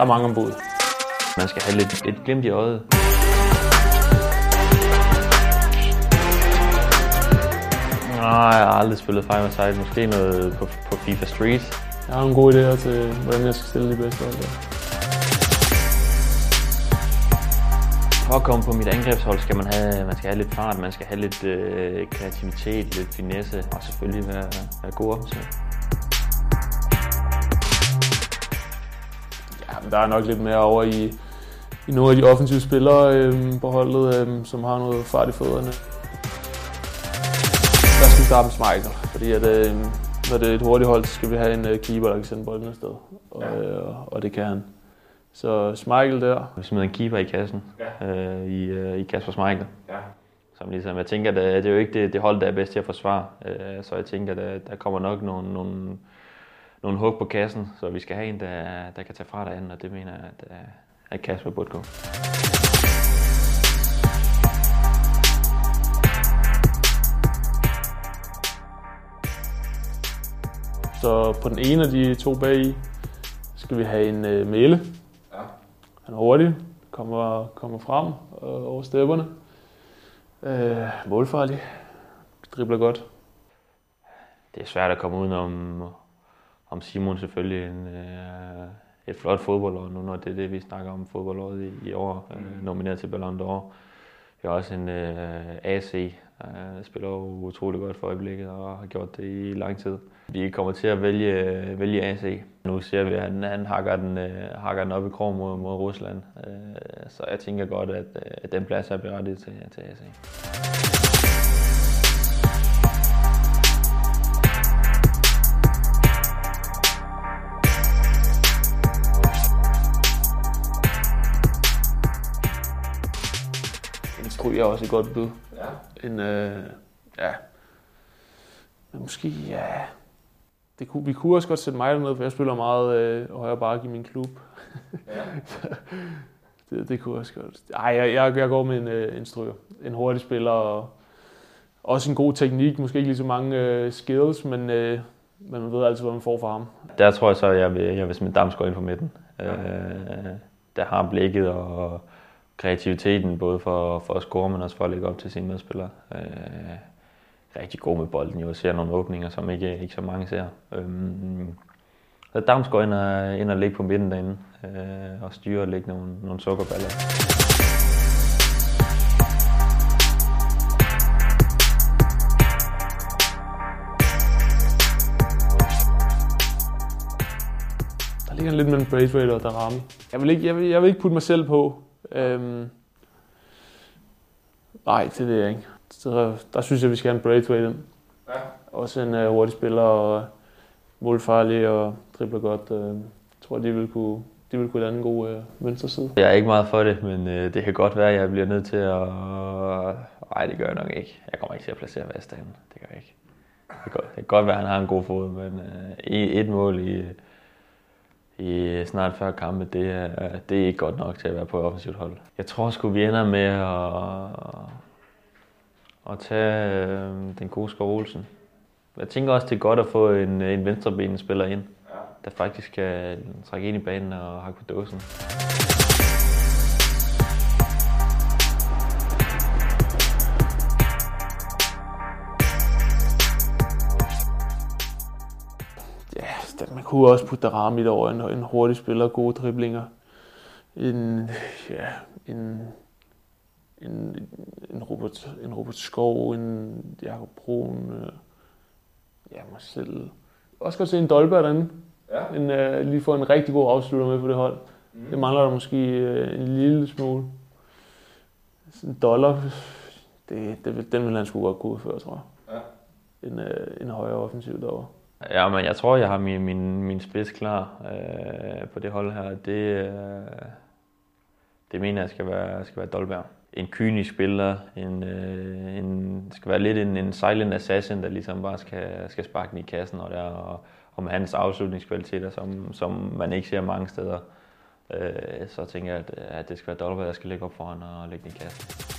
der er mange ombud. Man skal have lidt, lidt glimt i øjet. Nej, jeg har aldrig spillet Five Side. Måske noget på, på FIFA Street. Jeg har nogle gode idéer til, hvordan jeg skal stille de bedste hold der. For at komme på mit angrebshold skal man have, man skal have lidt fart, man skal have lidt øh, kreativitet, lidt finesse og selvfølgelig være, være god offensiv. Men der er nok lidt mere over i, i nogle af de offensive spillere øh, på holdet, øh, som har noget fart i fødderne. Der skal vi starte med Schmeichel, fordi at, øh, når det er et hurtigt hold, så skal vi have en øh, keeper, der kan sende bolden afsted. Og, Ja. øh, og det kan han. Så Schmeichel der. Vi smider en keeper i kassen Ja. øh, i, øh, i Kasper Schmeichel. Ja. Som ligesom, jeg tænker, at det er jo ikke det, det hold, der er bedst til at forsvare. Øh, så jeg tænker, at der, der kommer nok nogle, nogle, nogle hug på kassen, så vi skal have en, der, der kan tage fra derinde, og det mener jeg, at, øh, at Kasper burde gå. Så på den ene af de to bag i, skal vi have en øh, Mæle. Ja. Han er hurtig, kommer, kommer frem øh, over stepperne. Øh, målfarlig, dribler godt. Det er svært at komme udenom om Simon selvfølgelig en, øh, et flot fodboldår nu, når det er det, vi snakker om fodboldåret i, i år, øh, nomineret til Ballon d'Or. Vi har også en øh, AC, der spiller jo utrolig godt for øjeblikket og har gjort det i lang tid. Vi kommer til at vælge, vælge AC. Nu ser vi, at han, han hakker, den, øh, hakker den op i krog mod, mod Rusland. Øh, så jeg tænker godt, at, øh, at den plads er berettiget til, til AC. Stryg er også et godt bud. Ja. En, øh, ja. Men måske, ja. Det kunne, vi kunne også godt sætte mig derned, for jeg spiller meget øh, højre bakke i min klub. Ja. Det, det kunne også godt. Ej, jeg, jeg, jeg går med en, øh, en stryger. En hurtig spiller og også en god teknik. Måske ikke lige så mange øh, skills, men, øh, men man ved altid, hvad man får fra ham. Der tror jeg så, at jeg vil, jeg vil smide Damsgaard ind på midten. Ja. Ja. Øh, der har blikket og kreativiteten, både for, for at score, men også for at lægge op til sine medspillere. Øh, rigtig god med bolden, jo. Ser nogle åbninger, som ikke, ikke så mange ser. Øhm, så Damsgaard ind og, ind og ligge på midten derinde, øh, og styre og lægge nogle, nogle sukkerballer. Der ligger lidt mellem Braithwaite og Darami. Jeg vil ikke, jeg vil, jeg vil ikke putte mig selv på. Øhm, nej, det ved jeg ikke. Så, der synes jeg, vi skal have en Braithwaite ind. Ja. Også en uh, hurtig spiller og målfarlig og dribler godt. Jeg tror, de vil kunne, de vil kunne danne en god uh, venstre side. Jeg er ikke meget for det, men øh, det kan godt være, at jeg bliver nødt til at... Nej, det gør jeg nok ikke. Jeg kommer ikke til at placere Vestagen. Det gør jeg ikke. Det kan, godt, det kan godt være, at han har en god fod, men øh, et mål i, i snart 40 kampe, det er, det er ikke godt nok til at være på et offensivt hold. Jeg tror sgu, vi ender med at, at tage øh, den gode Skov Olsen. Jeg tænker også, det er godt at få en, en venstrebenende spiller ind, der faktisk kan trække ind i banen og hakke på dåsen. Der- man kunne også putte Darami over en, en hurtig spiller, gode driblinger. En, ja, en, en, en, Robert, en Robert Skov, en Jakob Brun, øh, ja, mig selv. Også godt se en Dolberg derinde. Ja. En, øh, lige få en rigtig god afslutter med på det hold. Mm. Det mangler der måske øh, en lille smule. Sådan en dollar, det, det, den vil han sgu godt kunne udføre, tror jeg. Ja. En, øh, en højere offensiv derovre. Ja, men jeg tror, jeg har min, min, min spids klar øh, på det hold her. Det, øh, det mener jeg skal være, skal være Dolberg. En kynisk spiller, en, øh, en, skal være lidt en, en silent assassin, der ligesom bare skal, skal sparke den i kassen, og, der, og, og med hans afslutningskvaliteter, som, som man ikke ser mange steder, øh, så tænker jeg, at, at det skal være Dolberg, der skal ligge op foran og lægge den i kassen.